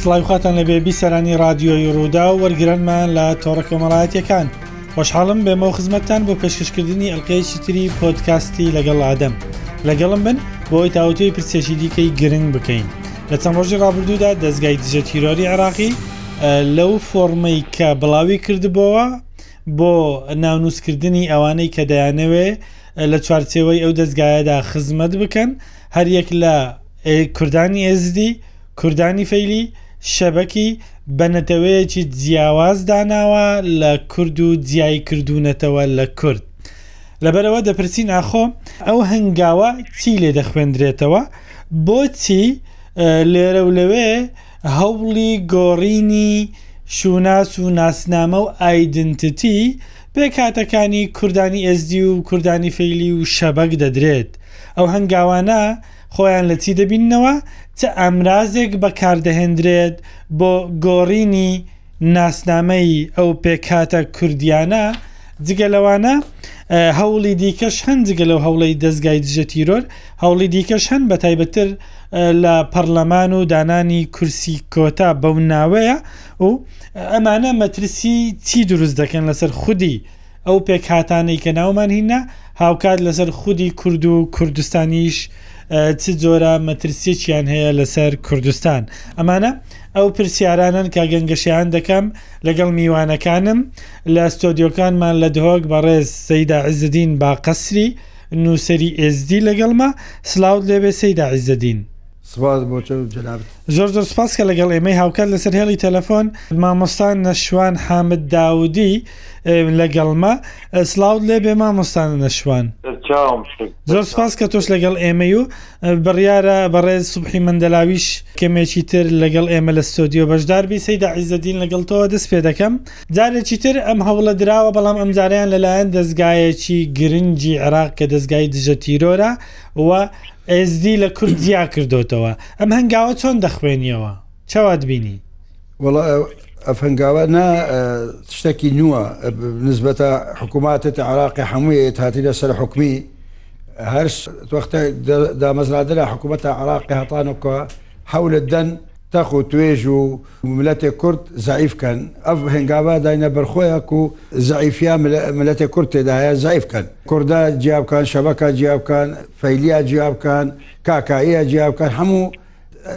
سڵاوی خواتان لەبێ بیسەرانی ڕادیۆی ڕوودا و وەرگرانمان لە تۆڕە کۆمەڵایەتەکان خۆشحاڵم بێمەوە خزمەتتان بۆ پێشکەشکردنی ئەلقەیەکی تری پۆتکاستی لەگەڵ ئادەم لەگەڵم بن بۆی تاوتوی پرسێکی دیکەی گرنگ بکەین لە چەند ڕۆژی ڕابردوودا دەستگای دژە تیرۆری عراقی لەو فۆرمەی کە بڵاوی کردبەوە بۆ ناونووسکردنی ئەوانەی کە دەیانەوێ لە چوارچێوەی ئەو دەستگایەدا خزمەت بکەن هەریەک لە کوردانی ئێزدی کوردانی فەیلی شەبەکی بە نەتەوەیەکی جیاواز داناوە لە کورد و جیای کردوونەتەوە لە کورد لەبەرەوە دەپرسین ئاخۆ ئەو هەنگاوە چی لێ دەخوێندرێتەوە بۆچی لێرە و لەوێ هەوڵی گۆڕینی شوناس و ناسنامە و ئایدنتتی پێکهاتەکانی کوردانی ئێزدی و کوردانی فەیلی و شەبەک دەدرێت ئەو هەنگاوانە خۆیان لە چی دەبیننەوە؟ چ ئامرازێک بەکاردەهێندرێت بۆ گۆڕینی ناسنامەی ئەو پێکهاتە کوردییانە؟ جگە لەوانە هەوڵی دیکەش هەن جگە لەو هەوڵی دەستگای دژە تیرۆر هەوڵی دیکەش هەن بە تایبەتتر لە پەرلەمان و دانانی کورسی کۆتا بەو ناوەیە و ئەمانە مەترسی چی دروست دەکەن لەسەر خودی ئەو پێکهاتانەی کە ناومان هینا هاوکات لەسەر خودی کورد و کوردستانیش چ جۆرە مەترسیەکیان هەیە لەسەر کوردستان؟ ئەمانە ئەو پرسیارانەن کە گەنگەشیان دەکەم لەگەڵ میوانەکانم لە ستۆدیۆکانمان لە دهۆک بەڕێز سەیدا عیزەدین باقەسری نووسەری ئێزدی لەگەڵمە سلاوت لێبێ سەیدا عیزەدین. سپاس بۆ تۆ و جەنابت. زۆر زۆر سپاس کە لەگەڵ ئێمەی هاوکات لەسەر هێڵی تەلەفۆن مامۆستا نەشوان حامد داودی لەگەڵمە سڵاوت لێبێ مامۆستا نەشوان چاوم شک زۆر سپاس کە تۆش لەگەڵ ئێمەی و بڕیارە بەڕێز سوبحی مندەلاویش کەمێکی تر لەگەڵ ئێمە لە ستۆدیۆ بەشدار بی سەیدا عیزەدین لەگەڵ تۆوە دەست پێ دەکەم جارێکی تر ئەم هەوڵە دراوە بەڵام ئەم جارەیان لەلایەن دەستگایەکی گرنگی عێراق کە دەستگای دژە تیرۆرە و ئێزدی لە کورد جیا کردۆتەوە ئەم هەنگاوە چۆن دەخوێنیەوە چاوات بینی وڵا ئەفەنگاوە نا شتێکی نووە نسبەتە حکووماتێت عراقی هەموویت هاتی لەسەر حکومی هەر وەختە دامەزرادرا حکوومەتە عراقی هەتانەکە حولت دەن تەخ و توێژ و ملەتێ کورد زەعیف کەن ئەڤ هنگاڤە داینە بەر خوەیە کو زەعیفیا ملەتێ کورد تێدا هەیە زەعیف کەن کوردە جیا بکان شەبەکە جیا بکان فەیلیا جیا بکان کاکاییە جیا بکان هەموو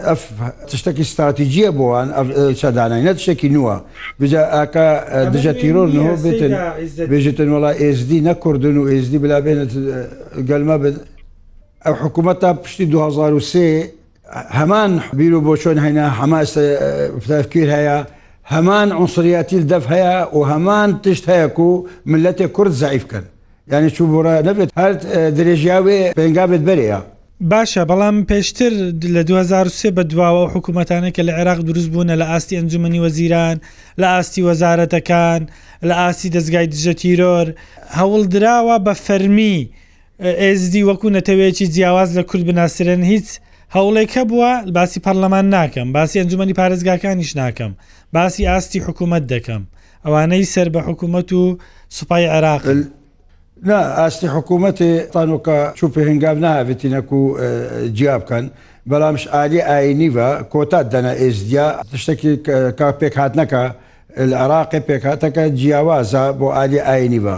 ئەف تشتەکی ستراتیجیە بۆوان ئەف چەدانای نە تشتەکی نووە بجە ئاکا دژە تیرۆر نهۆ بێتن بێژتن وڵا ئێزدی نەکردن و ئێزدی بلا بێنێت گەلمە بن ئەو حکوومەتە پشتی 2023 هەمان بیرو بۆچۆن هەینا هەمان تەفکیر هەیە هەمان عنصریاتیل دەف هەیە و هەمان تشت هەیە کو ملەتێ کورد زەعیف کەن یانی چوو بوڕە نەبێت هەر درێژیاوێ پێنگا بێت بەرێیا. باشە بەڵام پێشتر لە دوو هەزار و سێ بەدواوە ئەو حکوومەتانەی کە لە عێراق دروست بوونە لە ئاستی ئەنجومەنی وەزیران لە ئاستی وەزارەتەکان لە ئاستی دەزگای دژە تیرۆر هەوڵدراوە بە فەرمی ئێزدی وەکو نەتەوەیەکی جیاواز لە کورد بناسرێن هیچ هەوڵێک هەبووە؟ باسی پەڕلەمان ناکەم باسی ئەنجومەنی پارێزگاکانیش ناکەم باسی ئاستی حکومەت دەکەم ئەوانەی سەر بە حکومەت و سوپای عێراقن. نا ئاستی حکومەتێ تانوکە چوو پێهنگام ناهاڤێتی نەکو جیا بکەن بەڵامش ئالی ئاینی ڤە کۆتا دەنە ئێزدیا تشتەکی کە پێکهاتنەکە لە عێراقێ پێکهاتەکە جیاوازە بۆ ئالی ئاینی ڤە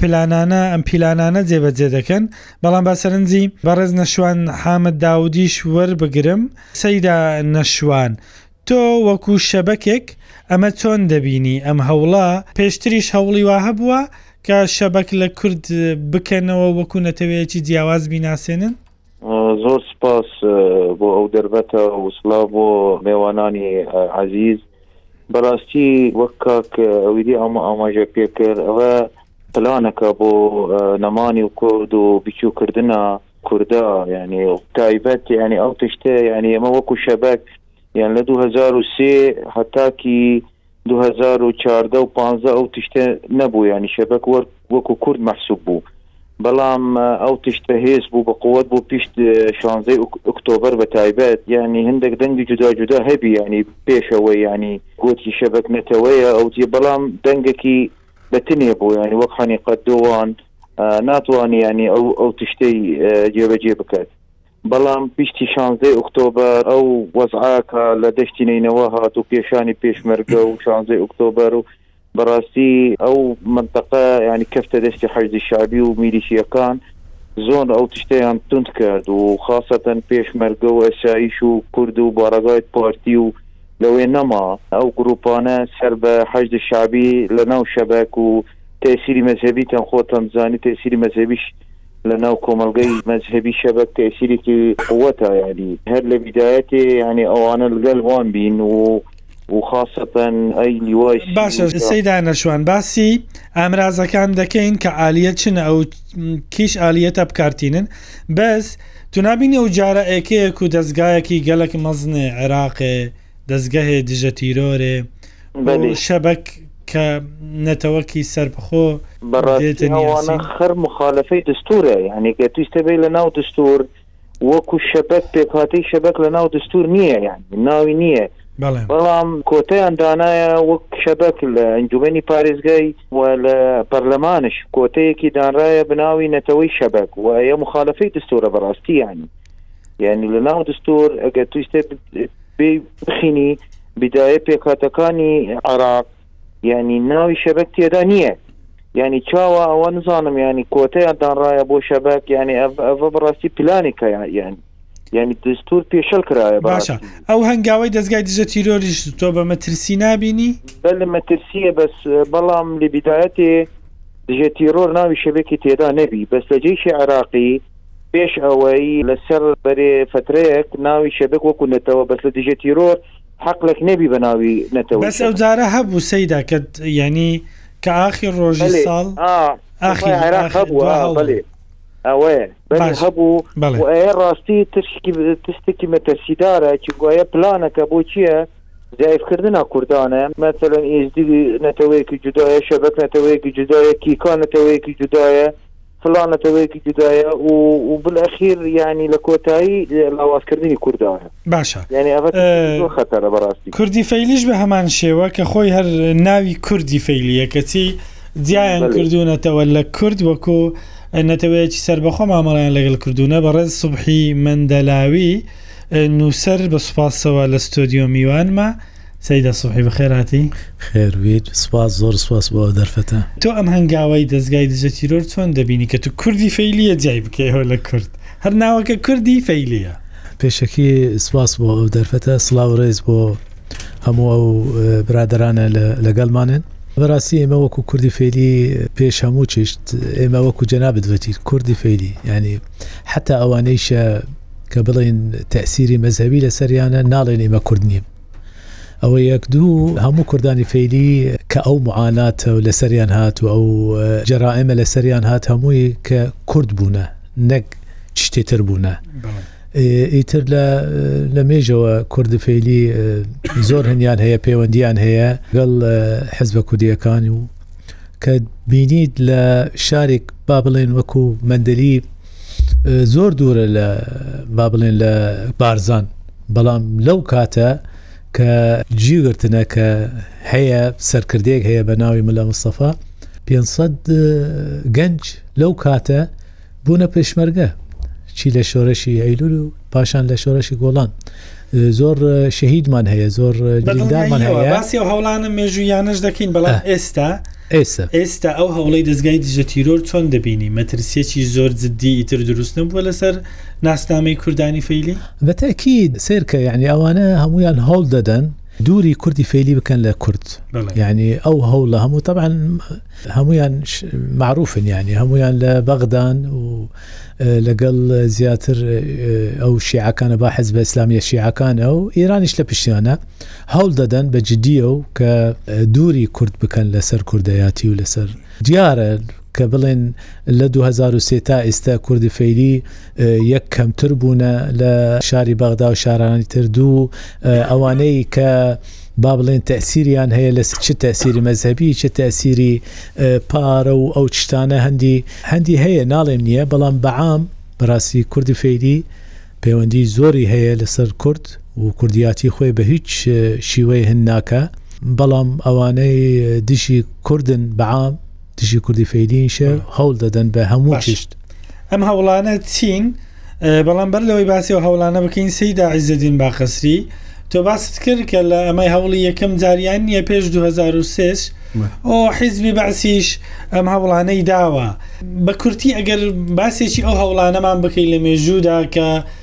پلانانە ئەم پیلانانە جێبەجێ دەکەن بەڵام با سەرنجی بەڕێز نەشوان حامد داودیش وەربگرم سەیدا نەشوان تۆ وەکو شەبەکێک ئەمە چۆن دەبینی ئەم هەوڵە پێشتریش هەوڵی وا هەبووە کە شەبەک لە کورد بکەنەوە وەکو نەتەوەیەکی جیاواز بیناسێنن؟ زۆر سپاس بۆ ئەو دەربەتە و سلااو بۆ مێوانانی عزیز بەڕاستی وەک کاک ئەویدی ئەمە ئاماژە پێکرد ئەوە پلانەکە بۆ نەمانی و کورد و بچووکردە کووردا ینی تایبەت ینی ئەو تشتە ینی ئەمە وەکو شەبەک یان لە 2023 هەتاکی دوو هەزار و چواردە و پانزە ئەو تشتە نەبوو ینی شەبەک وەر وەکو کورد مەحسوب بوو بەڵام ئەو تشتە هێز بوو بە قوت بوو پیشت شانزەی ئۆکتۆبەر بە تایبەت ینی هەندێک دەنگی جودا جودا هەبی ینی پێشەوەی ینی گوتی شەبەک نەتەوەیە ئەو تێ بەڵام دەنگێکی بەتنێ بوو ینی وەک حەنیقەت دۆوان ناتوانانی ینی ئەو ئەو تشتەی جێبەجێ بکات بەڵام بیست شانزەی ئوکتۆبەر ئەو وەزعە کە لە دەشتی نەینەوا هات و کێشانی پێشمەرگە و شانزەی ئوکتۆبەر و بەڕاستی ئەو منتەقە یعنی کەفتە دەستی حەشدی شەعبی و میلیشیەکان زۆن ئەو تشتەیان توند کرد و خاسەتەن پێشمەرگە و ئەسایش و کورد و بارەگای پارتی و لەوێ نەما ئەو گروپانە سەر بە حەشدی شەعبی لە ناو شەبەک و تەسیری مەزهەبیتان خۆتان بزانی تەسیری مەزهەبیش لە ناو کۆمەڵگەی مەزهەبی شەبەک تەسیرێکی قوتە یادی هەر لە بدایەتێ یعنی ئەوانە لەگەل وان بین و و خاصەتەن ئەی لیوای باشە سەیدا نەشوان باسی ئامرازەکان دەکەین کە عالیە چن ئەو کیش ئالیەتە بکارتینن بەس تو نابینی ئەو جارە ئەکەیەک و دەستگایەکی گەلک مەزنێ عێراقێ دەزگهێ دژە تیرۆرێ و شەبەک کە نەتەوەکی سەربخۆ. بەڕاستی ئەوانە خەر مخالەفەی دستورە یانی گەر تویستە بێی لە ناو دستور وەکو شەبەک پێکهاتەی شەبەک لە ناو دستور نییە یانی ناوی نییە بەڵام کۆتەیان دانایە وەک شەبەک لە ئەنجومەنی پارێزگای و لە پەرلەمانش کۆتەیەکی دانرایە بناوی نەتەوەی شەبەک و ئەە مخالەفەی دستورە بەڕاستیانی یعنی لە ناو دستور ئەگەر تویستێ بخینی بدایە پێکاتەکانی عراق یعنی ناوی شەبەک تێدا نییە یعنی چاوە ئەوە نزانم ینی کۆتەیان دانڕایە بۆ شەبەک یعنی ئەە بەڕاستی پلانێکە یان یعنی دەستور پێشل کرایە باشە ئەو هەنگاوی دەستگای دژە تیرۆریش تۆ بە مەترسی نبینی بە لە مەترسیە بەس بەڵام لە بدایەتێ دژە تیرۆر ناوی شەبێکی تێدا نەبی بەس لە جێشی عراقی پێش ئەوەی لەسەر بەرێ فترەیەک ناوی شەبک وەکو نەتەوە بەس لە دژە تیرۆر حەقلەک نەبی بە ناوی نەتەوەی بەس شەبک. ئەوجارە هەبوو سەیدا کە یەنی کە ئاخیر ڕۆژی بەلێ ساڵ ئا سوپای ئاخیری عێراق ئاخیر هەبوو دوا ئا هەوڵ بەلێ ئەوەیە بەلێ باش هەبوو بەڵێ. و ئەیە ڕاستی ترشکی تستکی مەترسیدارە چونکو ئەیە پلانەکە بۆ چیە زەعیف کردنا کوردانە مەسەلەن ئێزدی نەتەوەیەکی جودایە شەبەک نەتەوەیەکی جودایە کیکا نەتەوەیەکی جودایە فلان نەتەوەیەکی جودایە و و بالئەخیر یانی لە کۆتایی لاوازکردنی کوردایە باشە یعنی ئەڤە زۆر خەتەرە بەڕاستی کوردی فەیلیش بە هەمان شێوە کە خۆی هەر ناوی کوردی فەیلیە کەچی جیایان بەڵێ. کردوونەتەوە لە کورد وەکو نەتەوەیەکی سەربەخۆ مامەڵەیان لەگەڵ کردوونە بەڕێز سوبحی مەندەلاوی نووسەر بە سوپاسەوە لە ستۆدیۆ میوانمە سەیدا سوبحی بەخێر هاتی. خێر بیت سوپاس زۆر سوپاس بۆ دەرفەتە. تۆ ئەم هەنگاوەی دەزگای دژە تیرۆر چۆن دەبینی کە تو کوردی فەیلیە جیای بکەیەوە لە کورد هەر ناوەکە کوردی فەیلیە. پێشەکی سوپاس بۆ ئەو دەرفەتە سڵاو و ڕێز بۆ هەموو ئەو برادەرانە لەگەڵمانن. بەڕاستی ئێمە وەکو کوردی فەیلی پێش هەموو چشت ئێمە وەکو جەنابت وتی کوردی فەیلی یانی حتا ئەوانەیشە کە بڵێن تەسیری مەزەوی لەسەریانە ناڵێن ئێمە کورد نیم ئەوە یەک دوو هەموو کوردانی فەیلی کە ئەو معاناتە و لەسەریان هات و ئەو جەرائمە لەسەریان هات هەمووی کە کورد بوونە نەک شتێتر بوونە ئیتر لە لە مێژەوە کوردی فەیلی زۆر هەنیان هەیە پەیوەندیان هەیە گەڵ حزبە کوردیەکان و کە بینیت لە شارێک با بڵێن وەکو مندلی زۆر دوورە لە با بڵێن لە بارزان بەڵام لەو کاتە کە جیگرتنە کە هەیە سەرکردێک هەیە بە ناوی ملا مستەفا 500 گەنج لەو کاتە بوونە پێشمەرگە چی لە شۆرەشی ئەیلول و پاشان لە شۆرەشی گۆڵان زۆر شەهیدمان هەیە زۆر باسی و هەوڵانە مێژوویانەش دەکەین بەڵام ئێستا ئێستا ئێستا ئەو هەوڵی دەستگای دژە تیرۆر چۆن دەبینی مەترسیەکی زۆر جددی ئیتر دروست نەبووە لەسەر ناسنامەی کوردانی فەیلی بەتەکی سێرکە یعنی ئەوانە هەمویان هەوڵ دەدەن دووری کوردی فەیلی بکەن لە کورد یعنی ئەو هەوڵە هەموو طبعا هەمویان معروفن یعنی هەمویان لە بەغدان و لەگەڵ زیاتر ئەو شیعەکانە با حزبە ئیسلامیە شیعەکانە و ئێرانیش لە پشتیانە هەوڵ دەدەن بە جددیە و کە دووری کورد بکەن لەسەر کوردایەتی و لەسەر دیارە کە بڵێن لە 2023 تا ئێستا کوردی فەیلی یەک کەمتر بوونە لە شاری بەغدا و شارانی تر دوو ئەوانەی کە با بڵێن تەئسیریان هەیە لە چ تەئسیری مەزهەبی چ تەئسیری پارە و ئەو شتانە هەندی هەندی هەیە ناڵێم نییە بەڵام بەعام بەڕاستی کوردی فەیلی پەیوەندی زۆری هەیە لەسەر کورد و کوردیاتی خۆی بە هیچ شیوەی هەن ناکە بەڵام ئەوانەی دژی کوردن بەعام دژی کوردی فەیلیشە هەوڵ دەدەن بە هەموو چشت ئەم هەوڵانە چین بەڵام بەر لەوەی باسی و هەوڵانە بکەین سیدا عیزدین باخەسری تۆ باست کرد کە لە ئەمەی هەوڵی یەکەم جاریان نییە پێش 2006 ئۆ حیزبی بەعسیش ئەم هەوڵانەی داوە بە کورتی ئەگەر باسێکی ئەو هەوڵانەمان بکەیت لە مێژوودا کە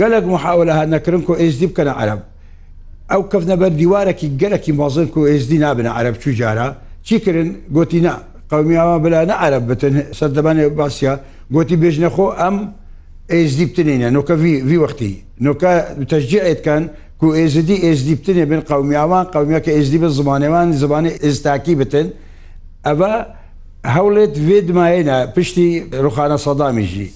گەلەک محاولە هات نەکرن کو ئێزدی بکەنە عەرەب ئەو کەفتنە بەر دیوارەکی گەلەکی مەزن کو ئێزدی نابنە عەرەب چوی جارە چی کرن گۆتی نا قەومی ئاوا بلا نە عەرەب بتن سەردەمانێ باسیا گۆتی بێژنە خۆ ئەم ئێزدی بتنینە نۆکە وی وی وەختی نۆکە تەشجیع ئێت کەن کو ئێزدی ئێزدی بتنێ بن قەومی ئاوان قەومیە کە ئێزدی بن زمانێوان زمانێ ئێزتاکی بتن ئەوە هەوڵێت وێ دمایێنە پشتی روخانە سەدامیشی.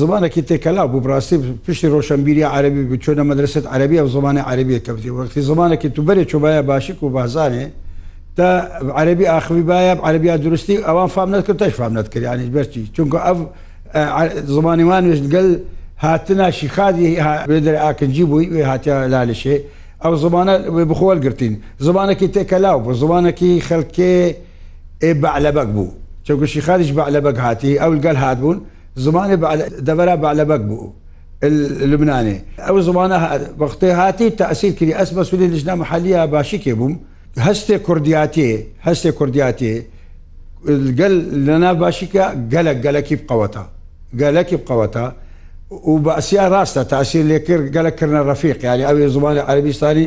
زمانەکی تێکەلاو بوو بڕاستی پشتی رۆشەنبیریە عەرەبی بوو چۆنە مەدرەسەت عەرەبیە و زمانە عەرەبیە کەفتیە وەختی زمانەکی تو بەرێ چۆبایە باشک و بەهزانێ تا عەرەبی ئاخڤی بایە عەرەبیا دروستی ئەوان فام نەتکرد تەش فام نەتکرد یانی بەرچی چونکە ئەڤ زمانی وانوێشت گەل هاتنا شیخادی بێدر ئاکنجی بووی وێ هاتیا لالشێ ئەو زمانە وێ بخۆل گرتین زمانەکی تێکەلاو بۆ زمانەکی خەلکێ ئێ بەعلەبەک بوو چونکە شیخادیش بەعلەبەک هاتی ئەول گەل هات بوون زمانی بعل دەڤەرا بعلبەک بوو ال لبنانی ئەو زمانە وەختێ هاتی تەئسیر کری ئەس مەسولی لجنە محلیە باشیکێ بووم هەستێ کوردیاتێ هەستێ کوردیاتێ گەل لەنا باشیکە گەلەک گەلەکی بقەوەتە گەلەکی بقەوەتە و بەئسیا راستە تەئسیر لێ کرد گەلەک کردنە رەفیق یانی ئەوێ زمانی عەرەبیستانی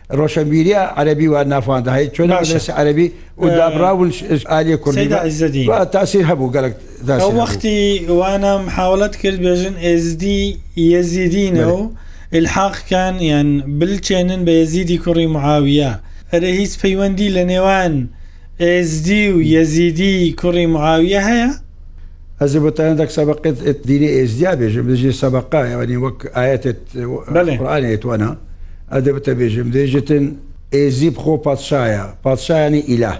ڕۆشەنبیریە عەرەبی وا نافاند هەیە چۆن مەدرسە عەرەبی و دابڕاون ئالیە کوردی بە عیزەدین تاسیر هەبوو گەلک ئەو وەختی وانە محاولەت کرد بێژن ئێزدی یەزیدینە و الحاق کان یان بلچێنن بە یەزیدی کوڕی معاویە ئەرێ هیچ پەیوەندی لە نێوان ئێزدی و یەزیدی کوڕی معاویە هەیە؟ ئەزێ بۆ تانە دەک سەبەقێت ئێت دینێ ئێزدیا بێژم دژێ سەبەقا یعنی وەک ئاەتێت قورآن ئێتوانە ئەدە بتە بێژم دێژتن ئێزی بخۆ پادشایە پادشایانی ئیلا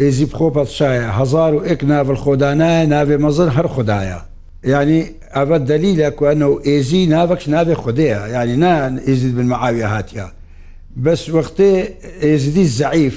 ئێزی بخۆ پادشایە هەزار و ئێک ناڤل خۆدانایە ناوێ مەزن هەر خودایە یعنی ئەڤە دەلیلە کوانە و ئێزی ناڤەکش ناوێ خودەیە یعنی نا ئێزید بن معاویە هاتیە بەس وەختێ ئێزدی زەعیف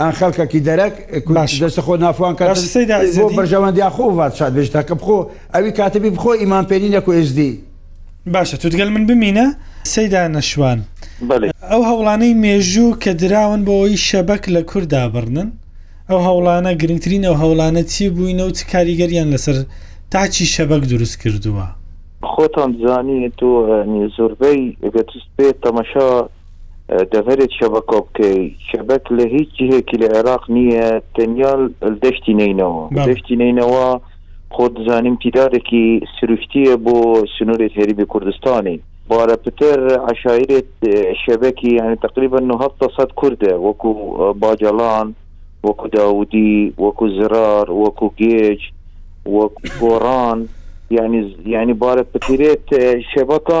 ئان خەڵکەکی دەرەک دەستە خۆ نافوان کاتەی بۆ بەرژەوەندیا خۆ ڤات شاد بێژ تاکە بخۆ ئەوی کاتەبی بخۆ ئیمان پێنی نەکو ئێزدی باشە تو دگەل من بمینە سەیدا نەشوان ئەو هەوڵانەی مێژوو کە دراون بۆ ئەوی شەبەک لە کووردا بڕنن ئەو هەوڵانە گرنگترین ئەو هەوڵانە چی بووینە و چ کاریگەریان لەسەر تاچی شەبەک دروست کردووە خۆتان زانیت و زۆربەی گەتست بێت تەمەشا دەڤەرێ شەبەکۆ بکەی شەبەک لە هیچ جهێکی لە عێراق نییە تەنیا دەشتی نەینەوا دەشتی نەینەوا خۆ دزانیم تیدادێکی سروشتیە بۆ سنوورێت هێریبی کوردستانی بارە پتر عشاعرێت شەبەکی یعنی تقریبا نهەفتا سەد کوردە وەکو باجەڵان وەکو داودی وەکو زرار وەکو گێج وەک گۆڕان یعنی یعنی بارە پتیرێت شەبەکە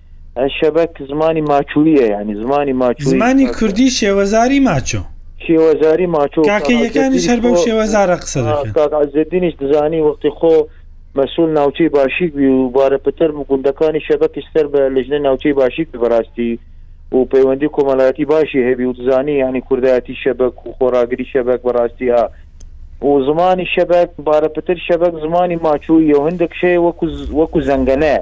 شەبەک زمانی ماچوویە یانی زمانی ماچووی زمانی کوردی شێوەزاری ماچۆ شێوەزاری ماچۆ کاکەییەکانیش هەر بەو شێوەزارە قسە دەکەن کاک عزێدینیش دزانی وەختی خۆ مەسول ناوچەی باشیک بی و بارە پتر بوو گوندەکانی شەبەکیش سەر بە لژنەی ناوچەی باشیک بی بەڕاستی و پەیوەندی کۆمەڵایەتی باشی هەبی و دزانی یانی کوردایەتی شەبەک و خۆراگری شەبەک بەڕاستی ها و زمانی شەبەک بارە پتر شەبەک زمانی ماچوویە و هەندێک شەیە وەکو وەکو زەنگەنەیە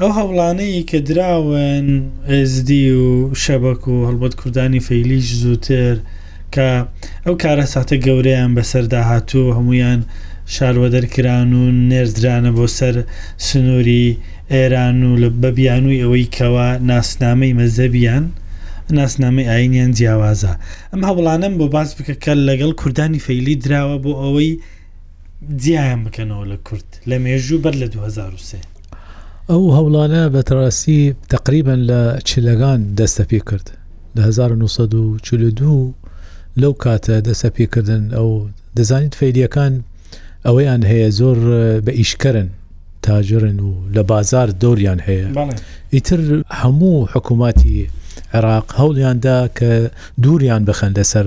ئەو هەوڵانەی کە دراون، ئێزدی و شەبەک و هەڵبەت کوردانی فەیلییش زووتر، کە ئەو کارەساتە گەورەیان بەسەردا هاتوو و هەموویان شاروەدەر کران و نێردرانە بۆ سەر سنووری ئێران و بە بیانووی ئەوەی کەوا ناسنامەی مەزهەبیان، ناسنامەی ئایینیان جیاوازە. ئەم هەوڵانەم بۆ باس بکە کە لەگەڵ کوردانی فەیلی دراوە بۆ ئەوەی، جیایان بکەنەوە لە کورد لە مێژوو بەر لە دوو هەزار و سێ. ئەو هەوڵانە بە ڕاستی تەقریبەن لە چلەکان دەستە پی کرد لە هەزار و نۆ سەد و چل و دوو لەو کاتە دەستە پی کردن ئەو دەزانیت فەیلیەکان ئەوەیان هەیە زۆر بە ئیشکەرن تاجرن و لە بازار دۆریان هەیە بەڵێ ئیتر هەموو حکوومەتی عێراق هەوڵیاندا کە دووریان بخەن لەسەر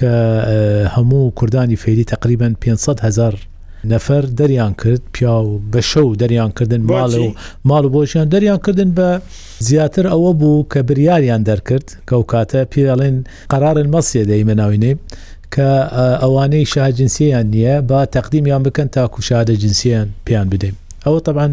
کە هەموو کوردانی فەیلی تەقریبەن پێنج سەد هەزار نەفەر دەریان کرد پیاو بە شەو دەریان کردن ماڵ و ماڵ و بۆشیان دەریان کردن بە زیاتر ئەوە بوو کە بریاریان دەرکرد کە و کاتە پێڵێن قەرارن مەسیێ دەیمە ناوینێ کە ئەوانەی شاجنسیان نییە با تەقدیمیان بکەن تاکو شادە جنسیان پێیان بدەین ئەوە طبعاان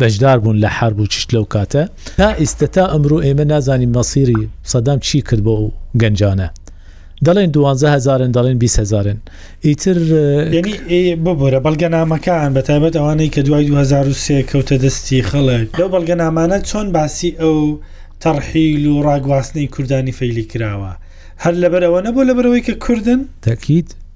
بەشدار بوون لە حەرب و چشت لەو کاتە تا ئیستە تا ئەمرۆ ئێمە نازانین مەسیری سەدام چی کرد بۆ ئەو گەنجانە دەڵێن دوانزە هزارن دەڵێن بیست هزارن ئیتر یعنی ببورە بەڵگەنامەکان بە تایبەت ئەوانەی کە دوای 2023 کەوتە دەستی خەڵک لەو بەڵگەنامانە چۆن باسی ئەو تەڕحیل و ڕاگواستنەی کوردانی فەیلی کراوە هەر لەبەر ئەوە نەبوو لەبەرەوەی کە کوردن تاکیید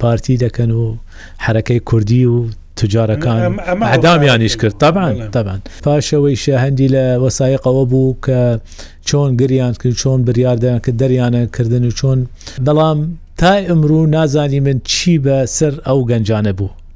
پارتی دەکەن و حرەکەی کوردی و تجارەکان ئەدامیانیش کرد تابان تابان پاشەوەی شەهندی لە وەسایقەوە بوو کە چۆن گریان کرد چۆن بریاردەیان کە دەریانە کردن و چۆن بەڵام تای ئەمرو نازانی من چی بە سەر ئەو گەنجانە بوو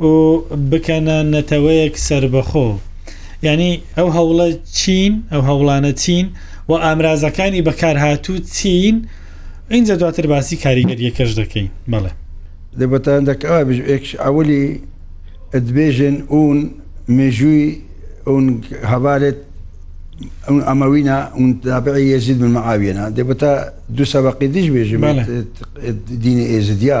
و بکەنە نەتەوەیەک سەربەخۆ یانی ئەو هەوڵە چین ئەو هەوڵانە چین و ئامرازەکانی بەکارهاتوو چین ئینجا دواتر باسی کاریگەریەکەش دەکەین بەڵێ. دەبتان دەک ئا بژ ئێکش عەولی دبێژن ئوون مێژووی ئوون هەڤالێت ئوون ئەمەوینا ئوون تابعی یەزید بن معاویەنا دەبتا دوو سەبەقی دژ بێژم دینە ئێزدیا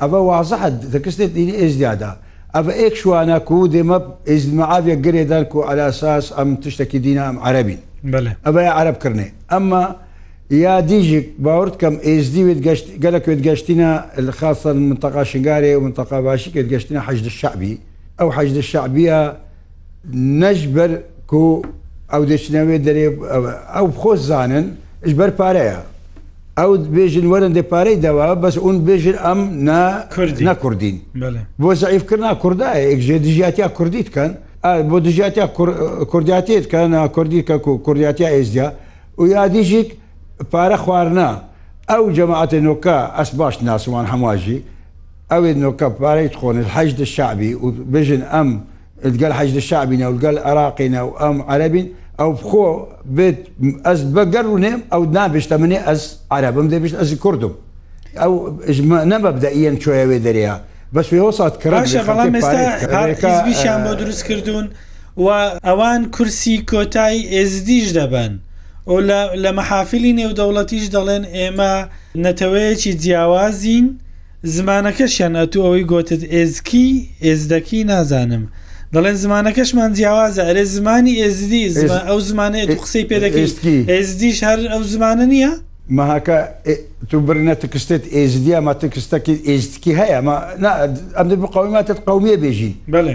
ئەڤە وازحە دەکستێت ئیلی ئێزدیادا ئەڤە ئێک شوانە کو دێمەپ ئێزد مەعاڤێ گرێدان کو عەلا ساس ئەم تشتەکی دینە ئەم عەرەبین ئەڤە یا عەرەب کرنێ ئەمما یا دیژیک باورت کەم ئێزدی وێت گەشت گەلەک وێت گەشتینە خاسەن منتەقا شنگارێ و منتەقا باشیک وێت گەشتینە حەشد شەعبی ئەو حەشد شەعبیە نەش بەر کو ئەو دەچنەوێ دەرێ ئەو خۆ زانن ئش بەر پارەیە ئەو بێژن وەرن دێ پارەی دەوا بەس ئون بێژن ئەم نا کوردی نا کوردین بەلێ بۆ زعیف کردنا کوردایە ئێکژێ دژیاتیا کوردی کەن بۆ دژیاتیا کوردیاتێت کە نا کوردی کە کو کوردیاتیا ئێزدیا و یادیژیک پارە خوارنا ئەو جەماعەتە نۆکە ئەس باش ناسوان هەمواژی ئەوێت نۆکە پارەیت خۆنت حەشد شعبی و بێژن ئەم گەل حەشد شەعبین ئەو گەل عراقین ئەو ئەم عەرەبین ئەو بخۆ بێت ئەس بەگەر و نێم ئەو نابشتە منێ ئەس عەرەبم دەبشت ئەس کوردم ئەو نەبەبدە ئیەن چۆیەوێ دەرەیە بەس وێ هۆسات کڕاشە بەڵام مێستاویشیان بۆ دروست کردوون و ئەوان کورسی کۆتای ئێزدیش دەبن و لە مەحافلی نێودەوڵەتیش دەڵێن ئێمە نەتەوەیەکی جیاوازین زمانەکەشیان ئەتوو ئەوەی گۆتت ئێزکی ئێزدەکی نازانم دەڵێن زمانەکەشمان جیاوازە ئەرێ زمانی ئێزدی زمان ئەو زمانەی ئەتوو قسەی پێ دەکەی ئێزدیش هەر ئەو زمانە نییە؟ مەهاکە ئێ تو بڕی نە تکستێت ئێزدیە مە تکستەکێت ئێزدکی هەیە مە نا ئەمدر بقەوماتت قەومیە بێژین. بەلێ.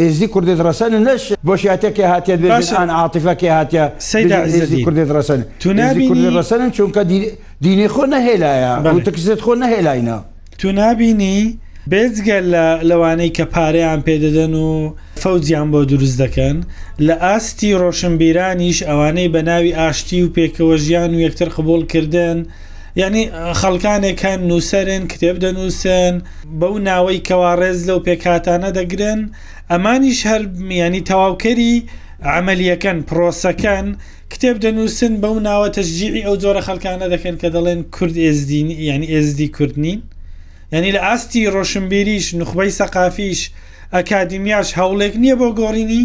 ئێزدی کوردت ڕەسەن نەش بۆشیاتە کێ هاتیە بێژن ئان عاتیفە کێ هاتیە ئێزدی کوردت ڕەسەن ئێزدی کوردت ڕەسەنن چونکە دینی خۆ نەهێلایە و تەکسێت خۆ نەهێلاینە. تو نابینی بێجگە لە لەوانەی کە پارەیان پێ دەدەن و فەوجیان بۆ دروست دەکەن لە ئاستی ڕۆشنبیرانیش ئەوانەی بە ناوی ئاشتی و پێکەوەژیان و یەکتر قبوڵ کردن، یانی خەڵکانێک هەن نووسەرن، کتێب دەنووسن، بەو ناوەی کەوا ڕێز لەو پێکهاتانە دەگرن، ئەمانیش هەر یانی تەواوکەری عەمەلییەکەن، پرۆسەکەن، کتێب دەنووسن بەو ناوە تەشجیعی ئەو جۆرە خەڵکانە دەکەن کە دەڵێن کورد ئێزدی نین، یانی ئێزدی کورد نین. یانی لە ئاستی ڕۆشنبیریش، نوخبەی سەقافیش، ئەکادیمیاش هەوڵێک نییە بۆ گۆڕینی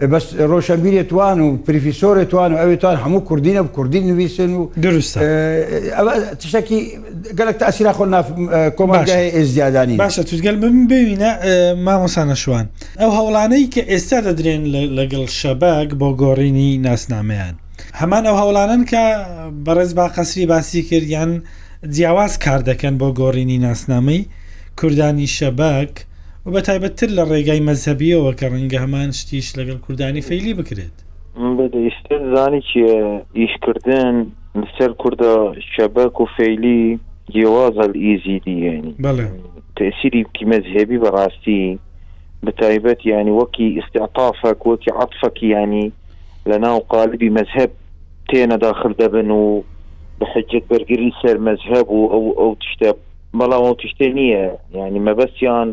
ئێ بەس ڕۆشەنبیرێ توان و پریفیسۆرێ توان و ئەوێ توان هەموو کوردینە و کوردی نوویسن و دروستە ئەوە تشتێکی گەلک تاسیرا خۆ ناف کۆمەڵگای ئێ زیادانی باشە توگەل بم ببینە مامۆسانە شوان ئەو هەوڵانەی کە ئێستا دەدرێن لەگەڵ شەباک بۆ گۆڕینی ناسنامەیان هەمان ئەو هەوڵانن کە بەڕێز با قەسری باسی کردیان جیاواز کار دەکەن بۆ گۆڕینی ناسنامەی کوردانی شەباک و بە تایبەت تر لە ڕێگای مەزهەبییەوە کە ڕەنگە هەمان شتیش لەگەڵ کوردانی فەیلی بکرێت. دە دەیستت زانی کیە ئیش کردن لە سەر کوردا شەبەک و فەیلی جێوازە لە ئیزیدی یانی تەئسیری کی مەزهەبی بە ڕاستی بە تایبەت یانی وەکی ئیستعتافەک وەکی عەتفەک یانی لە ناو قالبی مەزهەب تێنە داخل دەبن و بە حجەت بەرگری سەر مەزهەب و ئەو ئەو تشتە بەڵام ئەو تشتێ نییە یعنی مەبەستیان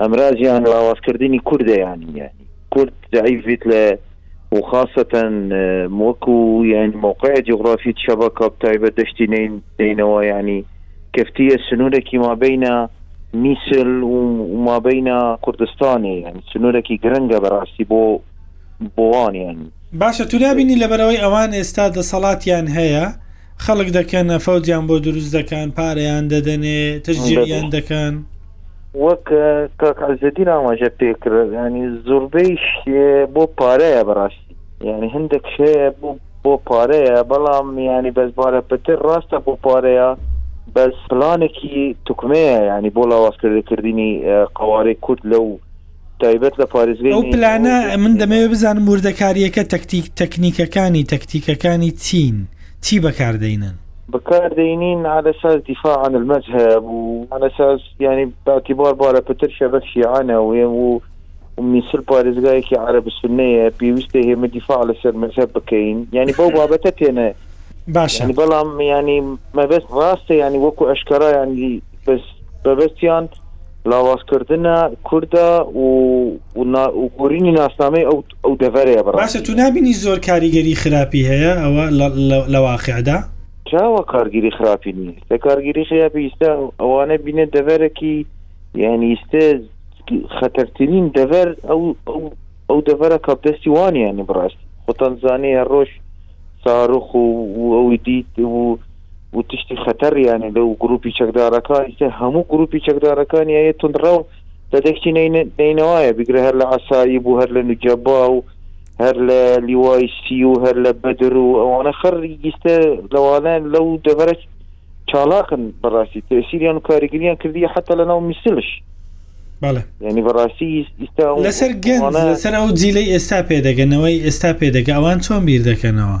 ئەمرازیان لاوازکردنی کوردیان یعنی کورد زعیفیت لە وخاصەتەن وەکو یان موقعی جغرافی شەبە کاپ تایبەت دەشتی نین دینەوە ینی کفتیە سنوورێکی مابینە میسل و مابینە کوردستانی یعنی سنوورێکی گرنگە بەڕاستی بۆ بۆوانیان باشە تو نابینی لەبەرەوەی ئەوان ئێستا دەسەڵاتیان هەیە خەڵک دەکەنە فەوجیان بۆ دروست دەکەن پارەیان دەدەنێ تەجریان دەکەن وەک کاک عزدین ئاماژە پێکرد ینی زۆربەیش بۆ پارەیە بەڕاستی ینی هەندێک شەیە بۆ بۆ پارەیە بەڵام ینی بەس بارە پتر ڕاستە بۆ پارەیە بەس پلانێکی تکمەیە ینی بۆ لاوازکردکردنی قوارەی کورد لەو تایبەت لە پارێزگەی ئەو پلانە نەینەوا و من دەمەوێ سلێمانی. بزانم وردەکارییەکە تەکتیک تەکنیکەکانی تەکتیکەکانی چین چی بەکاردەینن بەکاردەینین على اساس دفاع عن المذهب و على اساس یانی باعتبار بارە پتر شبک شیعەە و هێم و و میسر پارێزگایەکی عەرەب سنەیە پێویستە هێمە دفاع لەسەر مذهب بکەین یانی بەو بابەتە تێنە باشە یانی بەڵام یانی مەبەست ڕاستە یانی وەکو ئەشکەرا یانی بەس بەبەستیان لاوازکردنە کوردە و و گۆرینی ناسنامەی ئەو ئەو دەڤەرەیە بەڕاستی. باشە تو نابینی زۆر کاریگەری خراپی هەیە ئەوە لە لە لە واقیعدا؟ چا وا کارگیری خراپی نیە سە کارگیری خیاپی ئیستا ئەوانە بینە دەڤەرەکی یانی ئیستە خەتەرترین دەڤەر ئەو ئەو ئەو دەڤەرە کە دەستی وانیانی بڕاستی خوتان زانێ هەر ڕۆژ ساروخ و و ئەوی دیت و و تشتی خەتەڕیانێ لەو گروپی چەکدارەکانی تر هەموو گروپی چەکدارەکانی ئەیە تونڕە و دەدەشتی نینەوەە بگرە هەر لە عسایی بوو هەر لە نوجەبا و هەر لە لیوای سی و هەر لە بەدر و ئەوانە خەڕی گیستە لەوانە لەو دەڤەرە چاڵاکن بەڕاستی تەسیریان و کاریگریان کردی حتا لە ناو میسلش ینی بەڕاستی ئیستا لەسەر گەن لەسەر ئەو جیلەی ئێستا پێدەگەنەوەی ئێستا پێدەگە ئەوان چۆن بیر دەکەنەوە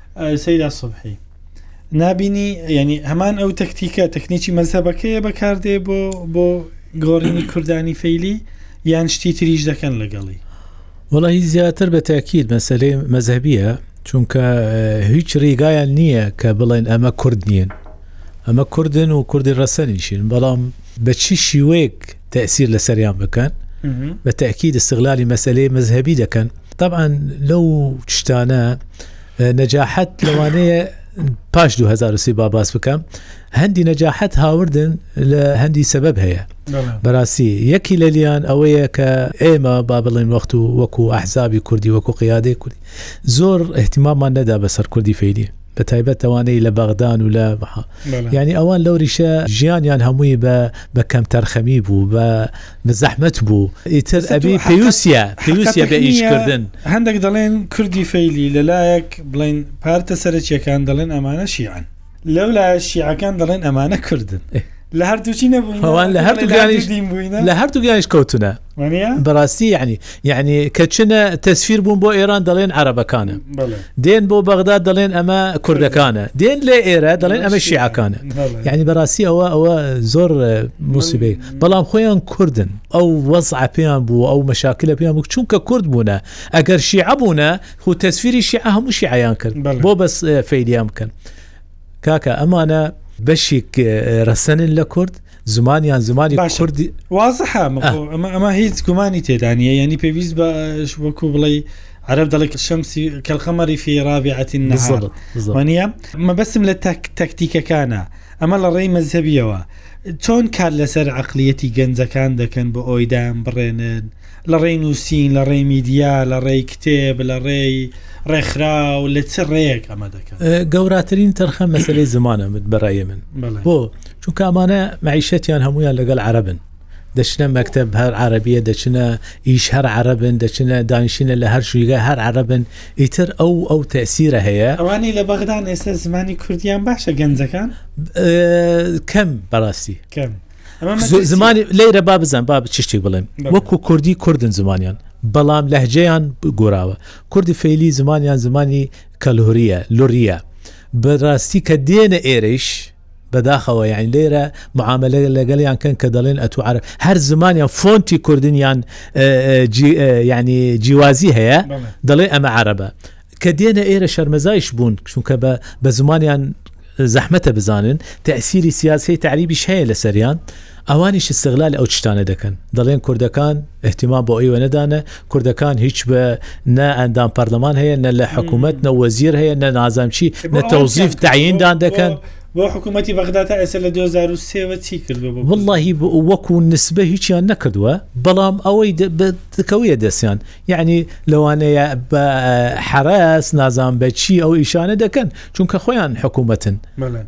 سەیدا سبحی نابینی ینی هەمان ئەو تەکتیکە تەکنیکی مەزەبەکەیە بەکاردێ بۆ بۆ گۆڕینی کوردانی فەیلی یان شتی تریش دەکەن لەگەڵی وڵی زیاتر بە تاکیید مەسلەی مەذهبیە چونکە هیچ ڕیگایان نییە کە بڵێن ئەمە کورد نیین ئەمە کوردن و کوردی ڕەسەنیشین بەڵام بە چی شیوەیەک تەسیر لەسەریان بکەن بە تاکیید استغلالی مەسلەی مذهبی دەکەن طبعا لەو شتانە نەجاحەت لەوانەیە پاش 2030 با باس بکەم هەندی نەجاحەت هاوردن لە هەندی سەبەب هەیە بەڕاستی یەکی لە لیان ئەوەیە کە ئێمە با بڵێن وەخت و وەکو ئەحزابی کوردی وەکو قیادەی کوردی زۆر احتیمامان نەدا بەسەر کوردی فەیلی بە تایبەت ئەوانەی لە بەغدان و لە ینی ئەوان لەو ریشە ژیانیان هەمووی بە بە کەم تەرخەمی بوو بە بزەحمت بوو ئیتر ئەبی پێوسە پێوسە بە ئیشکردن هەندێک دەڵێن کوردی فەیلی لەلایەک بڵین پارتە سەرەکیەکان دەڵێن ئەمانە شیعن لەو لای شیعەکان دەڵێن ئەمانە کردن لە هەردووچی نەبووین ئەوان لە هەردوو گیانیش لە هەردوو گیانیش کەوتونە وانە؟ بەڕاستی یعنی یعنی کە چنە تەسفیر بوون بۆ ئێران دەڵێن عربەکانە دێن بۆ بەغدا دەڵێن ئەمە کوردەکانە دێن لێ ئێرە دەڵێن ئەمە شیعەکانە یعنی بەڕاستی ئەوە ئەوە زۆر موسیبێ بەڵام خۆیان کوردن ئەو وەزع پێیان بوو ئەو مەشاکلە پێیان بوو چونکە کورد بوونە ئەگەر شیعە بوونە خو تەسفیری شیعە هەموو شیعیان کرد بۆ بەس فەیلیان بکەن کاکە ئەمانە بەشێک ڕەسەنن لە کورد زمانیان زمانی باشە. کوردی وازحە ئەمە ئە. خۆ- ئەمە ئەمە هیچ گومانی تێدانە یعنی پێویست بە وەکو بڵێ عرب دەڵێک شەمسی کەلقەمەری فی رابعەتی نهار بالضبط بالضبط وانە مەبەستم لە تاک تاکتیکەکانە ئەمە لە ڕێی مەزهبیەوە چۆن کار لەسەر عقلیەتی گەنجەکان دەکەن بۆ ئەوی دایان بڕێنن لە ڕێی نووسین، لە ڕێی میدیا، لە ڕێی کتێب، لە ڕێی ڕێکخراو، لە چ ڕێیەک ئەمە دەکەن؟ گەوراترین تەرخان مەسەلەی زمانە بە ڕای من. بەڵێ. بۆ؟ چونکە ئەمانە مەعیشەتیان هەموویان لەگەڵ عەرەبن. دەچنە مەکتەب هەر عەرەبییە، دەچنە ئیش هەر عەرەبن، دەچنە دانیشتنە لە هەر شوویگە هەر عەرەبن، ئیتر ئەو ئەو تەئسیرە هەیە. ئەوانەی لە بەغدان ئێستا زمانی کوردییان باشە گەنجەکان؟ کەم بەڕاستی. کەم. زمانی لێرە با بزان با چشتی بڵێن وەکو کوردی کوردن زمانیان بەڵام لەهجەیان گۆراوە کوردی فەیلی زمانیان زمانی کەلهوریە لوریە بەڕاستی کە دێنە ئێرەیش بەداخەوە یان لێرە معاملە لەگەڵیان کەن کە دەڵێن ئەتو عرب هەر زمانیان فۆنتی کوردنیان ینی جیوازی هەیە دەڵێ ئەمە عربە کە دێنە ئێرە شەرمەزایش بوون چونکە بە بە زمانیان زەحمەتە بزانن تەسیری سیاسی تعریبیش هەیە لە سەریان ئەوانیش استغلال ئەو شتانە دەکەن دەڵێن کوردەکان احتیمان بۆ ئەوە نەدانە کوردەکان هیچ بە نە ئەندام پەرلەمان هەیە نە لە حکوومەت نە وەزیر هەیە نە نازام چی نە تەوزیف تعیندان دەکەن بۆ حکوومەتتی بەغدا تا ئێستا لە 2023وە چی کردو واللهی وەکو نسبە هیچیان نەکردووە بەڵام ئەوەی دکەویە دەستیان یەعنی لەوانەیە بە حەرەس نازان بە چی ئەو ئیشانە دەکەن چونکە خۆیان حکوومەتن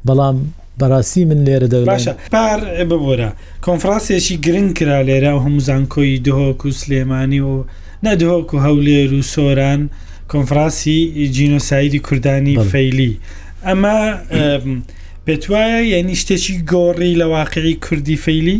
بەڵام بەڕاستی من لێرە دە باشە پار ببورە کۆنفراسێکی گرنگ کرا لێرا و هەموو زانکۆی دهۆک و سلێمانی و نەدهۆک و هەولێر و سۆران کۆنفراسی جینۆسایدی کوردانی فەیلی ئەمە پێتوایە یعنی شتێکی گۆڕی لە واقعی کوردی فەیلی؟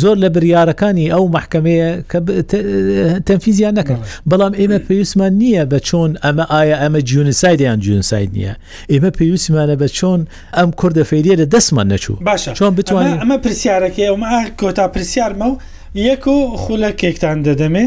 زۆر لە بریارەکانی ئەو محکەمەیە کە تەنفیزیان نەکەن بەڵام ئێمە پێویستمان نییە بە چۆن ئەمە ئایا ئەمە جیونسایدیان جیونساید نییە ئێمە پێویستمانە بە چۆن ئەم کوردە فێریە لە دەستمان نەچوو باشە چۆن بتوانین ئەمە پرسیارەکەی ئەومە کۆتا پرسیارمە و یەک و خولەکێکتان دەدەمێ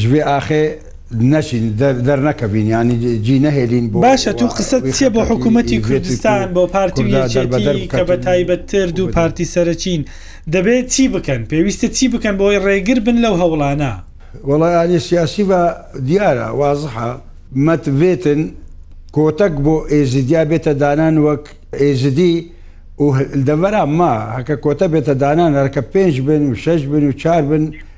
ژبێ ئاخێ نەچین دەرنەکەبین ینی جی نەهێلین بۆ باشە تو قسەت چیە بۆ حکوومەتی کوردستان بۆ پارتی یەکێتی کە بە تایبەتتر دوو پارتی سەرەکین دەبێت چی بکەن پێویستە چی بکەن بۆی ڕێگر بن لەو هەوڵانە وەڵا ئالی سیاسی بە دیارە وازحە مەتڤێتن کۆتەک بۆ ئێزیدیا بێتە دانان وەک ئێزدی و دەڤرا ما هەکە کۆتە بێتە دانان هەرکە پێنج بن و شەش بن و چار بن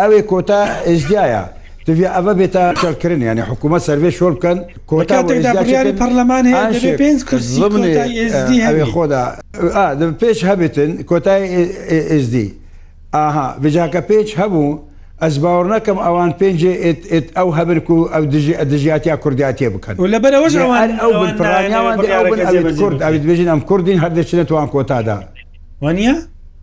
ئەوێ کۆتا ئێجدیایە تڤیا ئەڤە بێتە چەلکرن یانی حکوومەت سەرێ شۆل بکەن کۆتا بڕیاری پەرلەمان هەیە پێنج کورسی ئەوێ خۆدا پێش هەبێتن کۆتای ئێزدی ئاها بجاکە پێچ هەبوو ئەس باوەڕ نەکەم ئەوان پێنجێ ئەو هەبرک و ئەو دژی دژاتیا کورداتێ بکەن و لەبەرەوەش ئەوان ئەو بنپڕانیاوان کورد ئەوێت بژین ئەم کوردین هەر دەچێتوان کۆتادا وانە؟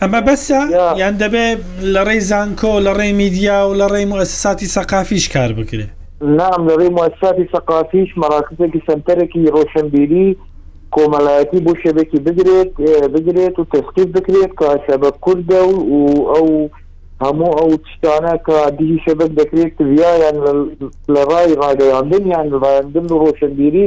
ئەمە بەسە یان دەبێ لە ڕێی زانکۆ لە ڕێی میدیا و لە ڕێی موسساتی سەقافیش کار بکرێ نام لە ڕێی موسساتی سەقافیش مەراکزێکی سەنتەرێکی ڕۆشنبیری کۆمەلایەتی بۆ شێبێکی بگرێت بگرێت و تەسقیب بکرێت کە شەبە کوردە و ئەو هەموو ئەو شتانە کە دیجی شەبەک دەکرێت ویایان لە ڕای ڕاگەیاندن یان ڕایاندن و ڕۆشنبیری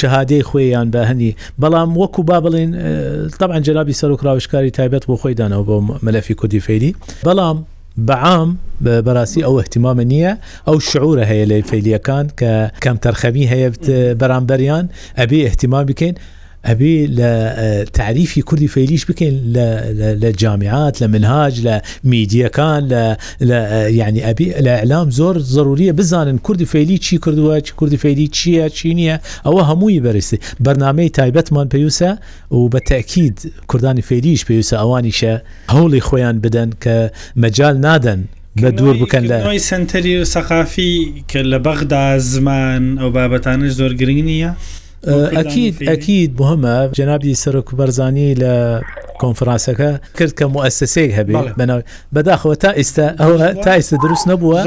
شەهادەی خۆی یان بە هەندی بەڵام وەکو با بڵین تەعاان جەنابی سەرۆک ڕاوشکاری تایبەت بۆ خۆی دانەوە بۆ مەلەفی کوردی فەیلی بەڵام بەعام بەڕاستی ئەو احتیمامە نییە ئەو شعورە هەیە لە فەیلیەکان کە کەم تەرخەمی هەیە بەرامبەریان ئەبێ احتیمام بکەین ئەبێ لە تعریفی کوردی فەیلیش بکەین لە جامیات لە منهاج لە میدیەکان لە لە یعنی ئەبی لە ئەلام زۆر ضروریە بزانن کوردی فەیلی چی کردووە چی کوردی فەیلی چییە چی نییە ئەوە هەمووی بەرسی بەرنمەی تایبەتمان پێویسە و بە تاکیید کوردانی فەیلیش پێویسە ئەوانیشە هەوڵی خۆیان بدەن کە مەجال نادەن بە دوور بکەن لە نوی سنتەری سەقافی کە لە بەغدا زمان ئەو بابەتانش زۆر گرنگ نییە ئەکید ئەکید بۆمە جەنابی سەرۆک بەرزانی لە کۆنفرانسەکە کرد کە موسسەیەک هەبێ بەناو بەداخەوە تا ئێستا ئەوە تا ئێستا دروست نەبووە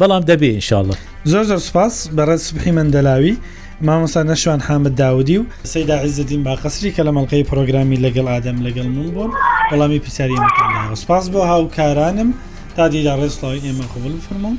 بەڵام دەبێ انشاءله زۆر زۆر سپاس بەڕێز سبحی مندەلاوی مامۆسا نەشوان حامد داودی و سەیدا عزدین باقەسری کە لە مەڵلقەی پرۆگرامی لەگەڵ ئادەم لەگەڵ من بوون وەڵامی پرسیاری سپاس بۆ هاوکارانم تا دیدا ڕێستڵاوی ئێمە قوبل فرموون